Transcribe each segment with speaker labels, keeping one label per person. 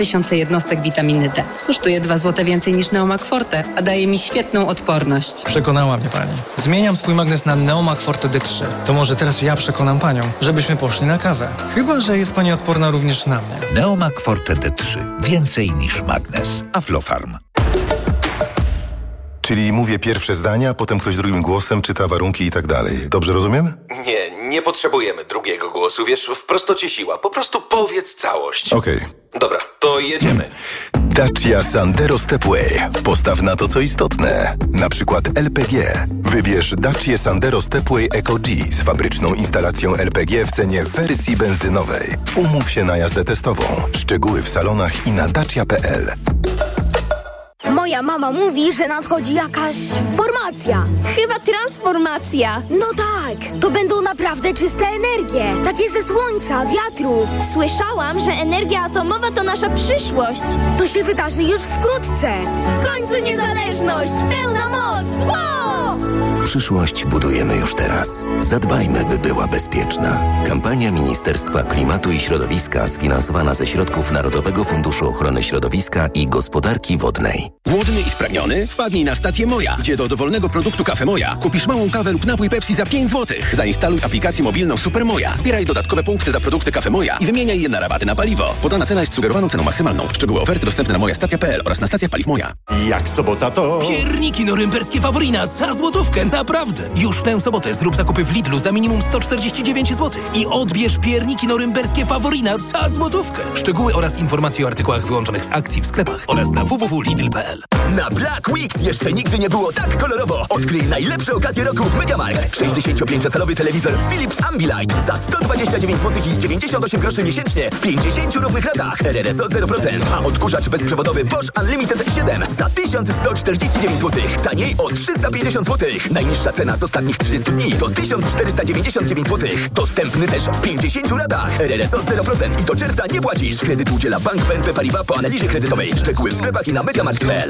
Speaker 1: 2000 jednostek witaminy D. Kosztuje 2 zł więcej niż Neomak Forte, a daje mi świetną odporność.
Speaker 2: Przekonała mnie pani. Zmieniam swój magnes na Neomak Forte D3. To może teraz ja przekonam panią, żebyśmy poszli na kawę. Chyba, że jest pani odporna również na mnie.
Speaker 3: Neomak Forte D3. Więcej niż magnes. Aflofarm.
Speaker 4: Czyli mówię pierwsze zdania, potem ktoś drugim głosem czyta warunki i tak dalej. Dobrze rozumiem?
Speaker 5: Nie, nie potrzebujemy drugiego głosu, wiesz, w prostocie siła. Po prostu powiedz całość.
Speaker 4: Okej.
Speaker 5: Dobra, to jedziemy.
Speaker 4: Dacia Sandero Stepway. Postaw na to, co istotne. Na przykład LPG. Wybierz Dacia Sandero Stepway Eco G z fabryczną instalacją LPG w cenie wersji benzynowej. Umów się na jazdę testową. Szczegóły w salonach i na dacia.pl.
Speaker 6: Moja mama mówi, że nadchodzi jakaś formacja.
Speaker 7: Chyba transformacja.
Speaker 6: No tak, to będą naprawdę czyste energie. Takie ze słońca, wiatru.
Speaker 7: Słyszałam, że energia atomowa to nasza przyszłość.
Speaker 6: To się wydarzy już wkrótce. W końcu niezależność, pełna moc. Wow!
Speaker 8: Przyszłość budujemy już teraz. Zadbajmy, by była bezpieczna. Kampania Ministerstwa Klimatu i Środowiska sfinansowana ze środków Narodowego Funduszu Ochrony Środowiska i Gospodarki Wodnej.
Speaker 9: Głodny i spragniony? Wpadnij na stację Moja, gdzie do dowolnego produktu Kafe Moja kupisz małą kawę lub napój Pepsi za 5 zł. Zainstaluj aplikację mobilną Super Moja. Zbieraj dodatkowe punkty za produkty Kafe Moja i wymieniaj je na rabaty na paliwo. Podana cena jest sugerowaną ceną maksymalną. Szczegóły oferty dostępne na mojastacja.pl oraz na stacjach paliw Moja.
Speaker 10: Jak sobota to...
Speaker 11: Pierniki norymberskie Faworina za złotówkę, naprawdę! Już w tę sobotę zrób zakupy w Lidlu za minimum 149 zł i odbierz pierniki norymberskie Faworina za złotówkę. Szczegóły oraz informacje o artykułach wyłączonych z akcji w sklepach oraz na www.lidl.pl
Speaker 12: Na Black Weeks jeszcze nigdy nie było tak kolorowo. Odkryj najlepsze okazje roku w Mediamarkt. 65-calowy telewizor Philips Ambilight za 129 zł i 98 groszy miesięcznie w 50 równych ratach. RRSO 0%, a odkurzacz bezprzewodowy Bosch Unlimited 7 za 1149 zł. Taniej o 350 zł. Najniższa cena z ostatnich 30 dni to 1499 zł. Dostępny też w 50 ratach. RRSO 0% i do czerwca nie płacisz. Kredyt udziela Bank BNP Paribas po analizie kredytowej. Szczegóły w sklepach i na mediamarkt.pl.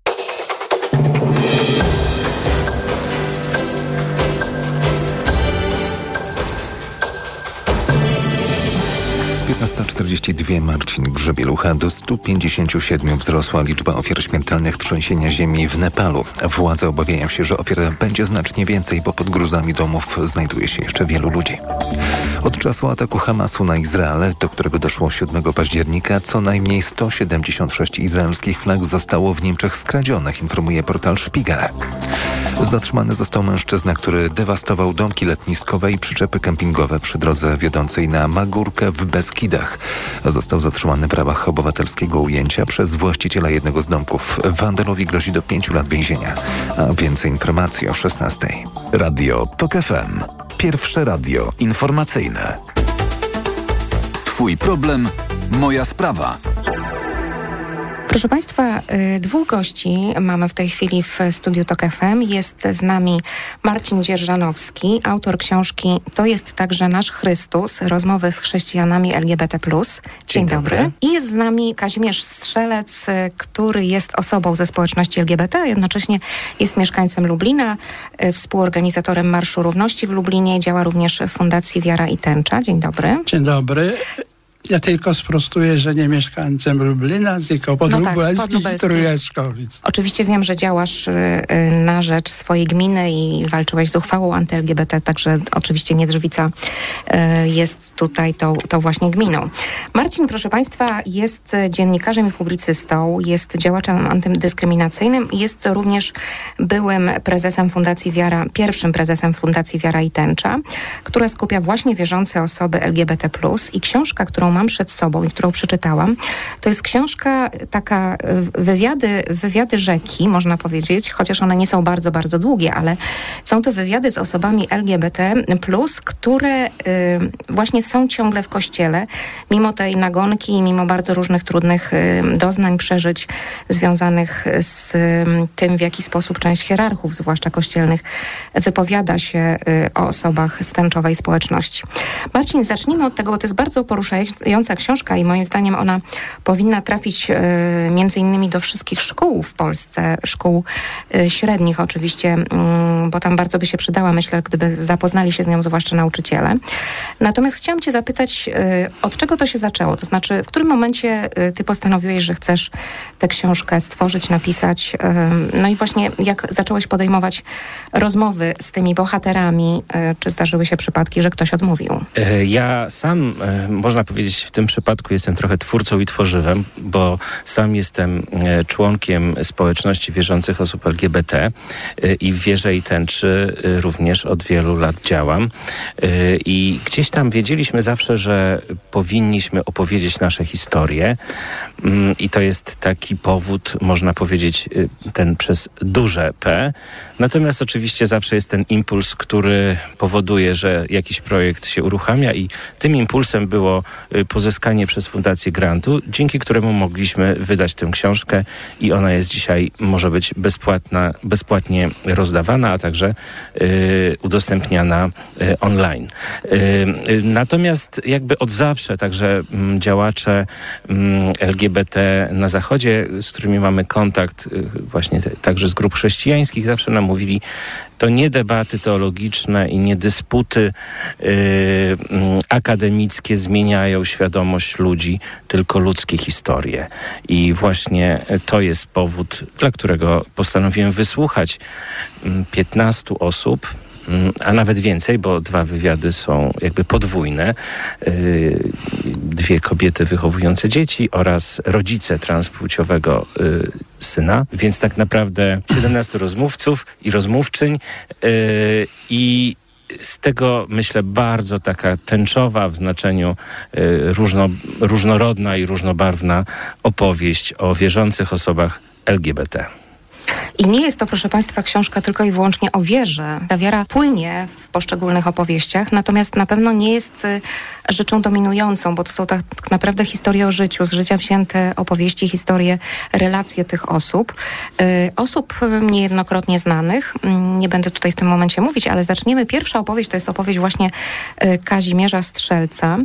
Speaker 3: Dwie Marcin Grzebielucha do 157 wzrosła liczba ofiar śmiertelnych trzęsienia ziemi w Nepalu. Władze obawiają się, że ofiar będzie znacznie więcej, bo pod gruzami domów znajduje się jeszcze wielu ludzi. Od czasu ataku Hamasu na Izrael, do którego doszło 7 października, co najmniej 176 izraelskich flag zostało w Niemczech skradzionych, informuje portal Spiegel. Zatrzymany został mężczyzna, który dewastował domki letniskowe i przyczepy kempingowe przy drodze wiodącej na Magórkę w Beskidach. Został zatrzymany w ramach obywatelskiego ujęcia przez właściciela jednego z domków. Wandalowi grozi do pięciu lat więzienia. A więcej informacji o 16. Radio TOK FM. Pierwsze radio informacyjne.
Speaker 13: Twój problem, moja sprawa.
Speaker 14: Proszę Państwa, y, dwóch gości mamy w tej chwili w studiu TOK FM. Jest z nami Marcin Dzierżanowski, autor książki To jest także nasz Chrystus, rozmowy z chrześcijanami LGBT+. Dzień, Dzień dobry. dobry. I jest z nami Kazimierz Strzelec, y, który jest osobą ze społeczności LGBT, a jednocześnie jest mieszkańcem Lublina, y, współorganizatorem Marszu Równości w Lublinie, działa również w Fundacji Wiara i Tęcza. Dzień dobry.
Speaker 15: Dzień dobry. Ja tylko sprostuję, że nie mieszkańcem Lublina, tylko podlubelskich no tak, Trójeczkowic.
Speaker 14: Oczywiście wiem, że działasz y, na rzecz swojej gminy i walczyłeś z uchwałą anty-LGBT, także oczywiście Niedrzwica y, jest tutaj tą, tą właśnie gminą. Marcin, proszę Państwa, jest dziennikarzem i publicystą, jest działaczem antydyskryminacyjnym i jest również byłym prezesem Fundacji Wiara, pierwszym prezesem Fundacji Wiara i Tęcza, która skupia właśnie wierzące osoby LGBT+. I książka, którą mam przed sobą i którą przeczytałam, to jest książka taka y, wywiady, wywiady rzeki, można powiedzieć, chociaż one nie są bardzo, bardzo długie, ale są to wywiady z osobami LGBT+, które y, właśnie są ciągle w kościele, mimo tej nagonki i mimo bardzo różnych trudnych y, doznań, przeżyć związanych z tym, w jaki sposób część hierarchów, zwłaszcza kościelnych, wypowiada się o osobach z tęczowej społeczności. Marcin, zacznijmy od tego, bo to jest bardzo poruszające interesująca książka i moim zdaniem ona powinna trafić y, między innymi do wszystkich szkół w Polsce, szkół y, średnich oczywiście, y, bo tam bardzo by się przydała, myślę, gdyby zapoznali się z nią zwłaszcza nauczyciele. Natomiast chciałam cię zapytać, od czego to się zaczęło? To znaczy, w którym momencie ty postanowiłeś, że chcesz tę książkę stworzyć, napisać? No i właśnie jak zacząłeś podejmować rozmowy z tymi bohaterami, czy zdarzyły się przypadki, że ktoś odmówił?
Speaker 10: Ja sam, można powiedzieć, w tym przypadku jestem trochę twórcą i tworzywem, bo sam jestem e, członkiem społeczności wierzących osób LGBT e, i w wierze i tęczy e, również od wielu lat działam. I gdzieś tam wiedzieliśmy zawsze, że powinniśmy opowiedzieć nasze historie. Mm, I to jest taki powód, można powiedzieć, ten przez duże P. Natomiast oczywiście zawsze jest ten impuls, który powoduje, że jakiś projekt się uruchamia i tym impulsem było pozyskanie przez Fundację Grantu, dzięki któremu mogliśmy wydać tę książkę i ona jest dzisiaj, może być bezpłatna, bezpłatnie rozdawana, a także y, udostępniana y, online. Y, natomiast jakby od zawsze także m, mm, działacze m, mm, LGBT na Zachodzie, z którymi mamy kontakt y, właśnie te, także z grup chrześcijańskich, zawsze nam mówili, to nie debaty teologiczne i nie dysputy yy, akademickie zmieniają świadomość ludzi, tylko ludzkie historie. I właśnie to jest powód, dla którego postanowiłem wysłuchać 15 mm, osób, mm, a nawet więcej, bo dwa wywiady są jakby podwójne. Y, dwie kobiety wychowujące dzieci oraz rodzice transpłciowego y, syna, więc tak naprawdę 17 rozmówców i rozmówczyń yy, i z tego myślę bardzo taka tęczowa w znaczeniu różno, różnorodna i różnobarwna opowieść o wierzących osobach LGBT.
Speaker 14: I nie jest to, proszę Państwa, książka tylko i wyłącznie o wierze. Ta wiara płynie w poszczególnych opowieściach, natomiast na pewno nie jest y, rzeczą dominującą, bo to są tak naprawdę historie o życiu, z życia wzięte opowieści, historie, relacje tych osób. Y, osób y, niejednokrotnie znanych. Mm, nie będę tutaj w tym momencie mówić, ale zaczniemy. Pierwsza opowieść to jest opowieść właśnie Kazimierza Strzelca.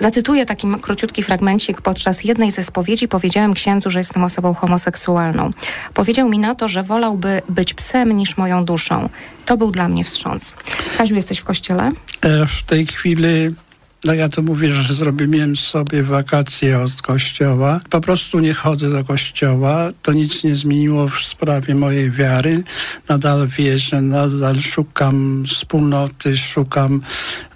Speaker 14: Zacytuję taki króciutki fragmencik. Podczas jednej ze spowiedzi powiedziałem księdzu, że jestem osobą homoseksualną. Powiedział mi na to, że wolałby być psem niż moją duszą. To był dla mnie wstrząs. Kaziu, jesteś w kościele?
Speaker 15: E, w tej chwili no ja to mówię, że zrobiłem sobie wakacje od kościoła. Po prostu nie chodzę do kościoła. To nic nie zmieniło w sprawie mojej wiary. Nadal wierzę, nadal szukam wspólnoty, szukam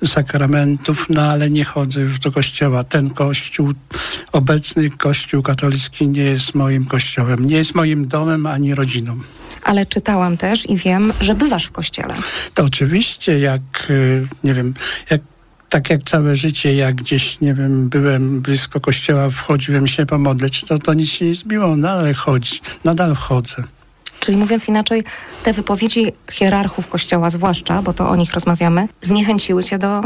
Speaker 15: sakramentów, no ale nie chodzę już do kościoła. Ten kościół, obecny kościół katolicki nie jest moim kościołem. Nie jest moim domem ani rodziną
Speaker 14: ale czytałam też i wiem, że bywasz w kościele.
Speaker 15: To oczywiście, jak y, nie wiem, jak tak jak całe życie, jak gdzieś, nie wiem, byłem blisko kościoła, wchodziłem się pomodlić, to to nic się nie zmieniło, nadal chodzi, nadal wchodzę.
Speaker 14: Czyli mówiąc inaczej, te wypowiedzi hierarchów kościoła zwłaszcza, bo to o nich rozmawiamy, zniechęciły cię do,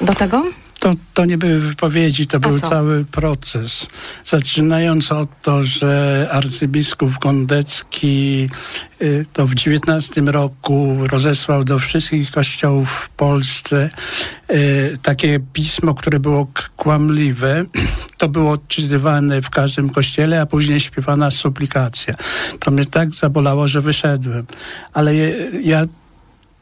Speaker 14: do tego?
Speaker 15: To, to nie były wypowiedzi, to był cały proces. Zaczynając od to, że arcybiskup Gondecki y, to w XIX roku rozesłał do wszystkich kościołów w Polsce y, takie pismo, które było kłamliwe. To było odczytywane w każdym kościele, a później śpiewana suplikacja. To mnie tak zabolało, że wyszedłem. Ale ja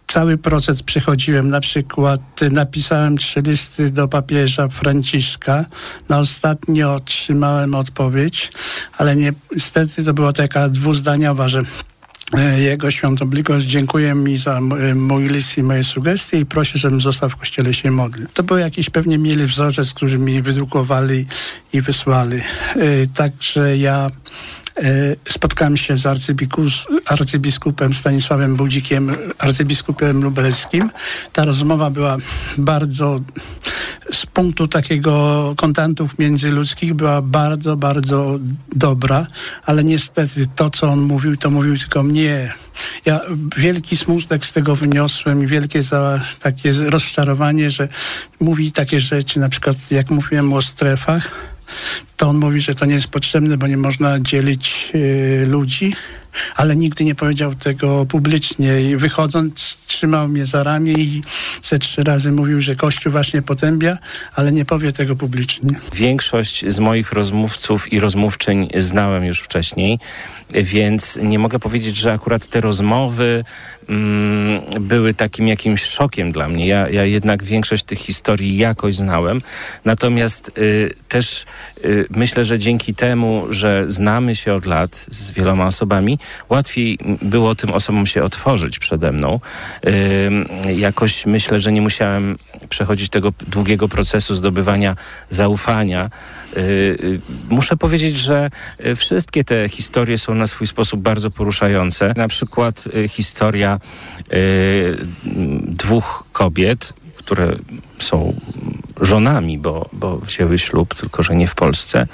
Speaker 15: cały proces przechodziłem. Na przykład napisałem trzy listy do papieża Franciszka. Na ostatni otrzymałem odpowiedź, ale niestety to była taka dwuzdaniowa, że e, jego świątobliwość dziękuję mi za e, mój list i moje sugestie i proszę, żebym został w kościele się modlił. To był jakiś pewnie mieli wzorzec, którzy mi wydrukowali i wysłali. Także ja spotkałem się z arcybiskupem Stanisławem Budzikiem, arcybiskupem lubelskim. Ta rozmowa była bardzo, z punktu takiego kontaktów międzyludzkich była bardzo, bardzo dobra, ale niestety to, co on mówił, to mówił tylko mnie. Ja wielki smutek z tego wyniosłem i wielkie za, takie rozczarowanie, że mówi takie rzeczy, na przykład jak mówiłem o strefach, to on mówi, że to nie jest potrzebne, bo nie można dzielić y, ludzi. ale nigdy nie powiedział tego publicznie i wychodząc trzymał mnie za ramię i ze trzy razy mówił, że Kościół właśnie potępia, ale nie powie tego publicznie.
Speaker 10: Większość z moich rozmówców i rozmówczyń znałem już wcześniej, więc nie mogę powiedzieć, że akurat te rozmowy były takim jakimś szokiem dla mnie. Ja, ja jednak większość tych historii jakoś znałem, natomiast y, też y, myślę, że dzięki temu, że znamy się od lat z wieloma osobami, łatwiej było tym osobom się otworzyć przede mną. Y, jakoś myślę, że nie musiałem przechodzić tego długiego procesu zdobywania zaufania. Y, y, muszę powiedzieć, że y, wszystkie te historie są na swój sposób bardzo poruszające. Na przykład historia dwóch kobiet, które są żonami, bo, bo wzięły ślub, tylko że nie w Polsce,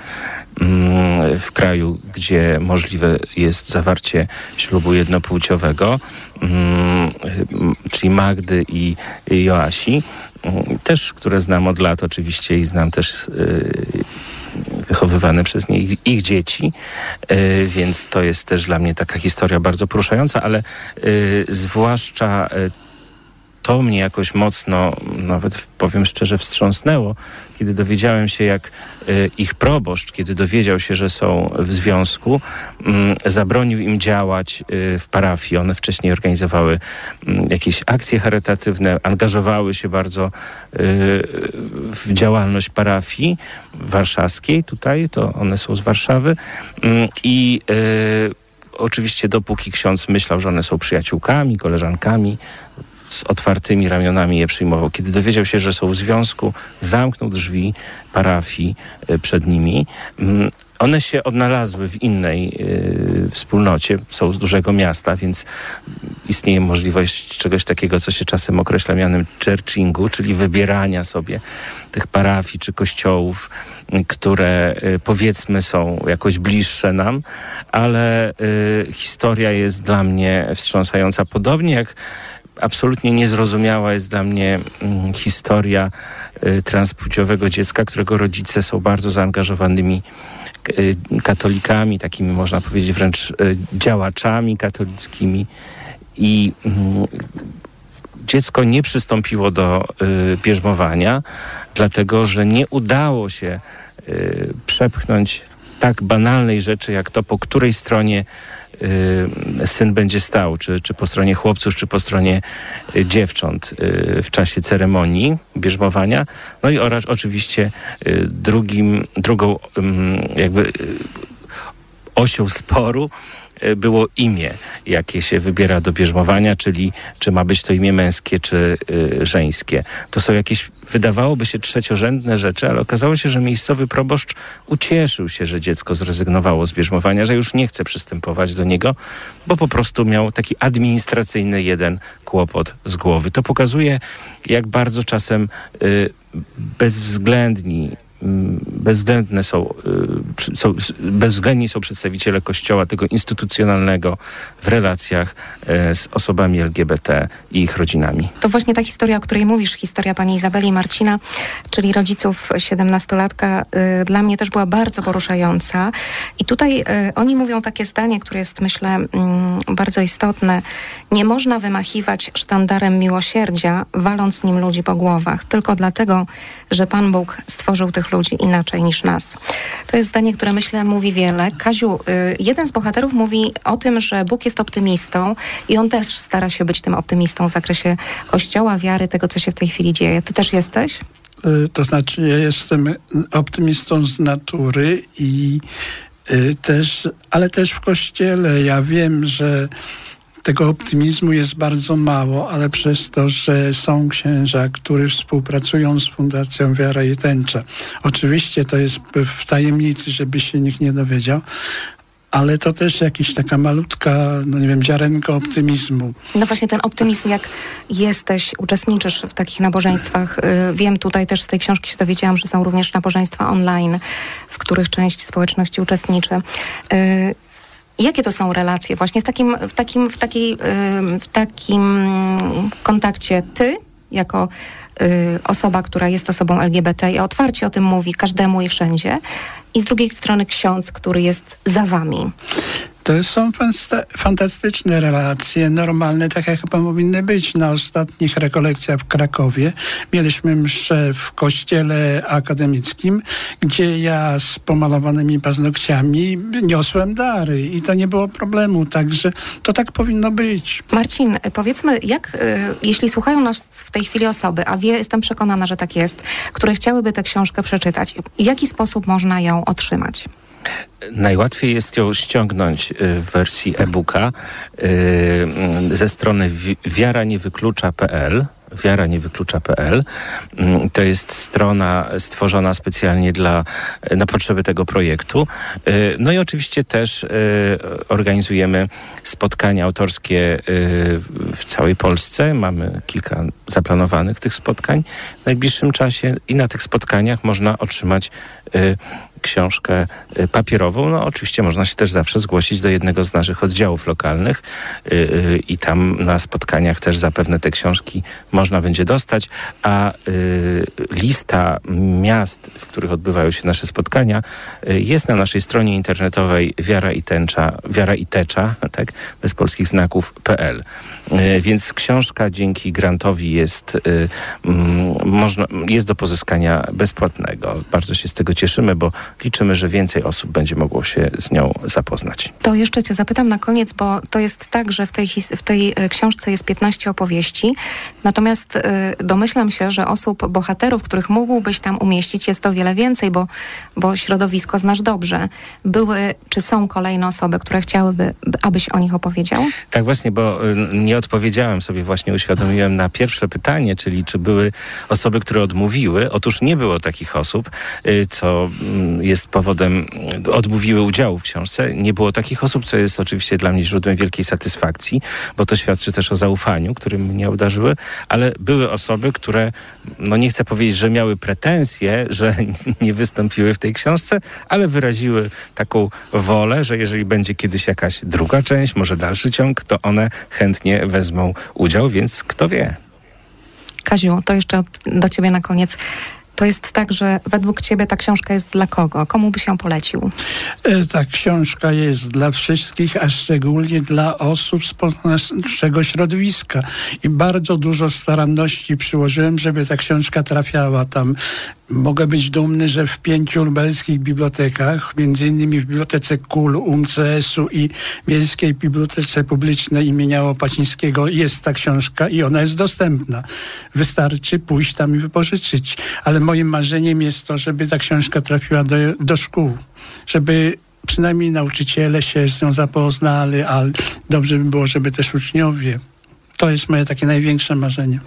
Speaker 10: mm, w kraju, gdzie możliwe jest zawarcie ślubu jednopłciowego, mm, czyli Magdy i Joasi, mm, też, które znam od lat oczywiście i znam też wychowywane przez nie ich, ich dzieci, więc to jest też dla mnie taka historia bardzo poruszająca, ale zwłaszcza to mnie jakoś mocno, nawet powiem szczerze, wstrząsnęło, kiedy dowiedziałem się, jak y, ich proboszcz, kiedy dowiedział się, że są w związku, y, zabronił im działać y, w parafii. One wcześniej organizowały mm, jakieś akcje charytatywne, angażowały się bardzo y, w działalność parafii warszawskiej. Tutaj to one są z Warszawy. Mm, I oczywiście dopóki ksiądz myślał, że one są przyjaciółkami, koleżankami, z otwartymi ramionami je przyjmował. Kiedy dowiedział się, że są w związku, zamknął drzwi parafii e, przed nimi. Mm, one się odnalazły w innej y, wspólnocie, są z dużego miasta, więc istnieje możliwość czegoś takiego, co się czasem określa mianem churchingu, czyli wybierania sobie tych parafii czy kościołów, które y, powiedzmy są jakoś bliższe nam, ale y, historia jest dla mnie wstrząsająca. Podobnie jak absolutnie niezrozumiała jest dla mnie mm, historia y, transpłciowego dziecka, którego rodzice są bardzo zaangażowanymi y, katolikami, takimi można powiedzieć wręcz y, działaczami katolickimi. I mm, dziecko nie przystąpiło do bierzmowania, dlatego że nie udało się przepchnąć tak banalnej rzeczy, jak to, po której stronie syn będzie stał, czy, czy po stronie chłopców, czy po stronie y, dziewcząt y, w czasie ceremonii bierzmowania. No i oraz oczywiście drugim, drugą jakby osią sporu było imię, jakie się wybiera do bierzmowania, czyli czy ma być to imię męskie, czy y, żeńskie. To są jakieś, wydawałoby się, trzeciorzędne rzeczy, ale okazało się, że miejscowy proboszcz ucieszył się, że dziecko zrezygnowało z bierzmowania, że już nie chce przystępować do niego, bo po prostu miał taki administracyjny jeden kłopot z głowy. To pokazuje, jak bardzo czasem y, bezwzględni bezwzględne są, y, są, bezwzględni są przedstawiciele Kościoła, tego instytucjonalnego w relacjach e, z osobami LGBT i ich rodzinami.
Speaker 14: To właśnie ta historia, o której mówisz, historia pani Izabeli i Marcina, czyli rodziców siedemnastolatka, y, dla mnie też była bardzo poruszająca. I tutaj y, oni mówią takie zdanie, które jest, myślę, mm, bardzo istotne. Nie można wymachiwać sztandarem miłosierdzia, waląc nim ludzi po głowach, tylko dlatego, że Pan Bóg stworzył tych ludzi inaczej niż nas. To jest zdanie, które myślę mówi wiele. Kaziu, y, jeden z bohaterów mówi o tym, że Bóg jest optymistą i on też stara się być tym optymistą w zakresie Kościoła, wiary, tego, co się w tej chwili dzieje. Ty też jesteś?
Speaker 15: Y, to znaczy, ja jestem optymistą z natury i y, też, ale też w kościele. Ja wiem, że tego optymizmu jest bardzo mało, ale przez to, że są księża, którzy współpracują z Fundacją Wiara i Tęcza. Oczywiście to jest w tajemnicy, żeby się nikt nie dowiedział, ale to też jakaś taka malutka, no nie wiem, ziarenko optymizmu.
Speaker 14: No właśnie ten optymizm, jak jesteś, uczestniczysz w takich nabożeństwach. Y, wiem tutaj też z tej książki się dowiedziałam, że są również nabożeństwa online, w których część społeczności uczestniczy. Jakie to są relacje właśnie w takim, w takim, w takiej, w takim kontakcie ty jako y, osoba, która jest osobą LGBT i otwarcie o tym mówi każdemu i wszędzie i z drugiej strony ksiądz, który jest za wami?
Speaker 15: To są fantastyczne relacje, normalne, tak jak chyba powinny być. Na ostatnich rekolekcjach w Krakowie mieliśmy mszę w kościele akademickim, gdzie ja z pomalowanymi paznokciami niosłem dary i to nie było problemu, także to tak powinno być.
Speaker 14: Marcin, powiedzmy, jak, e, jeśli słuchają nas w tej chwili osoby, a wie, jestem przekonana, że tak jest, które chciałyby tę książkę przeczytać, w jaki sposób można ją otrzymać?
Speaker 10: Najłatwiej jest ją ściągnąć y, w wersji e-booka y, ze strony wiaranniewyklucza.pl wiaranniewyklucza.pl. Mm, to jest strona stworzona specjalnie dla, na potrzeby tego projektu. Y, no i oczywiście też organizujemy spotkania autorskie w całej Polsce. Mamy kilka zaplanowanych tych spotkań w najbliższym czasie i na tych spotkaniach można otrzymać książkę y, papierową. No oczywiście można się też zawsze zgłosić do jednego z naszych oddziałów lokalnych y, y, i tam na spotkaniach też zapewne te książki można będzie dostać, a lista miast, w których odbywają się nasze spotkania jest na naszej stronie internetowej wiara i tęcza, wiara i tecza, tak, bez polskich znaków.pl. Więc książka dzięki grantowi jest, można, jest do pozyskania bezpłatnego. Bardzo się z tego cieszymy, bo liczymy, że więcej osób będzie mogło się z nią zapoznać.
Speaker 14: To jeszcze cię zapytam na koniec, bo to jest tak, że w tej, w tej e, książce jest 15 opowieści, natomiast y, domyślam się, że osób, bohaterów, których mógłbyś tam umieścić jest o wiele więcej, bo, bo środowisko znasz dobrze. Były, czy są kolejne osoby, które chciałyby, abyś o nich opowiedział?
Speaker 10: Tak właśnie, bo y, nie odpowiedziałem sobie, właśnie uświadomiłem na pierwsze pytanie, czyli czy były osoby, które odmówiły. Otóż nie było takich osób, y, co mm, jest powodem, odmówiły udziału w książce. Nie było takich osób, co jest oczywiście dla mnie źródłem wielkiej satysfakcji, bo to świadczy też o zaufaniu, którym mnie obdarzyły, ale były osoby, które, no nie chcę powiedzieć, że miały pretensje, że nie wystąpiły w tej książce, ale wyraziły taką wolę, że jeżeli będzie kiedyś jakaś druga część, może dalszy ciąg, to one chętnie wezmą udział, więc kto wie.
Speaker 14: Kaziu, to jeszcze do ciebie na koniec. To jest tak, że według ciebie ta książka jest dla kogo? Komu byś ją polecił?
Speaker 15: E, ta książka jest dla wszystkich, a szczególnie dla osób z naszego środowiska. I bardzo dużo staranności przyłożyłem, żeby ta książka trafiała tam. Mogę być dumny, że w pięciu lubelskich bibliotekach, między innymi w Bibliotece KUL, UMCS-u i Miejskiej Bibliotece Publicznej imienia Łopacińskiego jest ta książka i ona jest dostępna. Wystarczy pójść tam i wypożyczyć. Ale moim marzeniem jest to, żeby ta książka trafiła do, do szkół, żeby przynajmniej nauczyciele się z nią zapoznali, ale dobrze by było, żeby też uczniowie. To jest moje takie największe marzenie.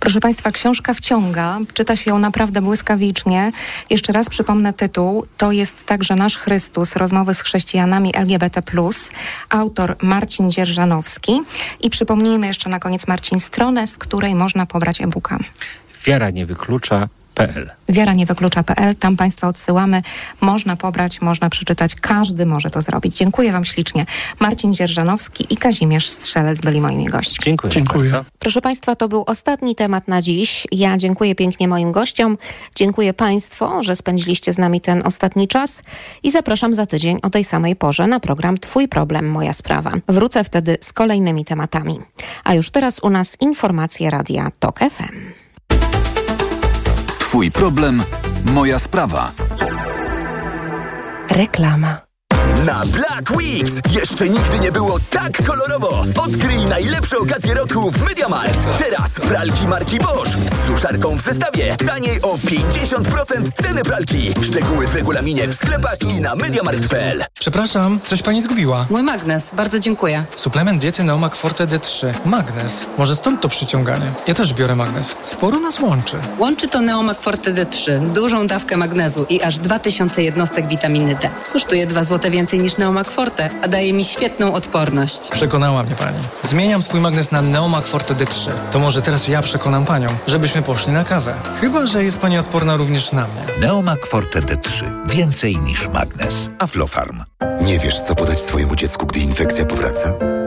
Speaker 14: Proszę Państwa, książka wciąga, czyta się ją naprawdę błyskawicznie. Jeszcze raz przypomnę tytuł. To jest także Nasz Chrystus, rozmowy z chrześcijanami LGBT+, autor Marcin Dzierżanowski. I przypomnijmy jeszcze na koniec Marcin stronę, z której można pobrać e-booka.
Speaker 10: Wiara nie wyklucza wyklucza.pl.
Speaker 14: Wiara nie wyklucza.pl, tam Państwa odsyłamy. Można pobrać, można przeczytać, każdy może to zrobić. Dziękuję Wam ślicznie. Marcin Dzierżanowski i Kazimierz Strzelec byli moimi gośćmi.
Speaker 10: Dziękuję. Dziękuję. Bardzo.
Speaker 14: Proszę Państwa, to był ostatni temat na dziś. Ja dziękuję pięknie moim gościom. Dziękuję Państwu, że spędziliście z nami ten ostatni czas i zapraszam za tydzień o tej samej porze na program Twój problem, moja sprawa. Wrócę wtedy z kolejnymi tematami. A już teraz u nas informacje Radia TOK FM.
Speaker 13: Twój problem, moja sprawa.
Speaker 14: Reklama.
Speaker 12: Na Black Weeks jeszcze nigdy nie było tak kolorowo. Odkryj najlepsze okazje roku w MediaMarkt. Teraz pralki marki Bosch z suszarką w zestawie. Taniej o 50% ceny pralki. Szczegóły w regulaminie w sklepach i na MediaMarkt.pl.
Speaker 2: Przepraszam, coś pani zgubiła.
Speaker 1: Mój magnes, bardzo dziękuję.
Speaker 2: Suplement diety Neomak Forte D3. Magnes. Może stąd to przyciąganie. Ja też biorę magnes. Sporo nas łączy.
Speaker 1: Łączy to Neomak Forte D3. Dużą dawkę magnezu i aż 2000 jednostek witaminy D. Kosztuje 2 zł więcej niż Neomak Forte, a daje mi świetną odporność.
Speaker 2: Przekonała mnie pani. Zmieniam swój magnes na Neomak Forte D3. To może teraz ja przekonam panią, żebyśmy poszli na kawę. Chyba, że jest pani odporna również na mnie.
Speaker 16: Neomak Forte D3. Więcej niż magnes. Aflofarm.
Speaker 17: Nie wiesz, co podać swojemu dziecku, gdy infekcja powraca?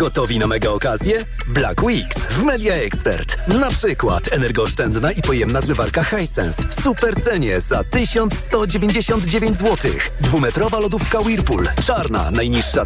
Speaker 12: Gotowi na mega okazję? Black Weeks w Media Expert. Na przykład energooszczędna i pojemna zmywarka Hisense w super cenie za 1199 zł. Dwumetrowa lodówka Whirlpool. Czarna, najniższa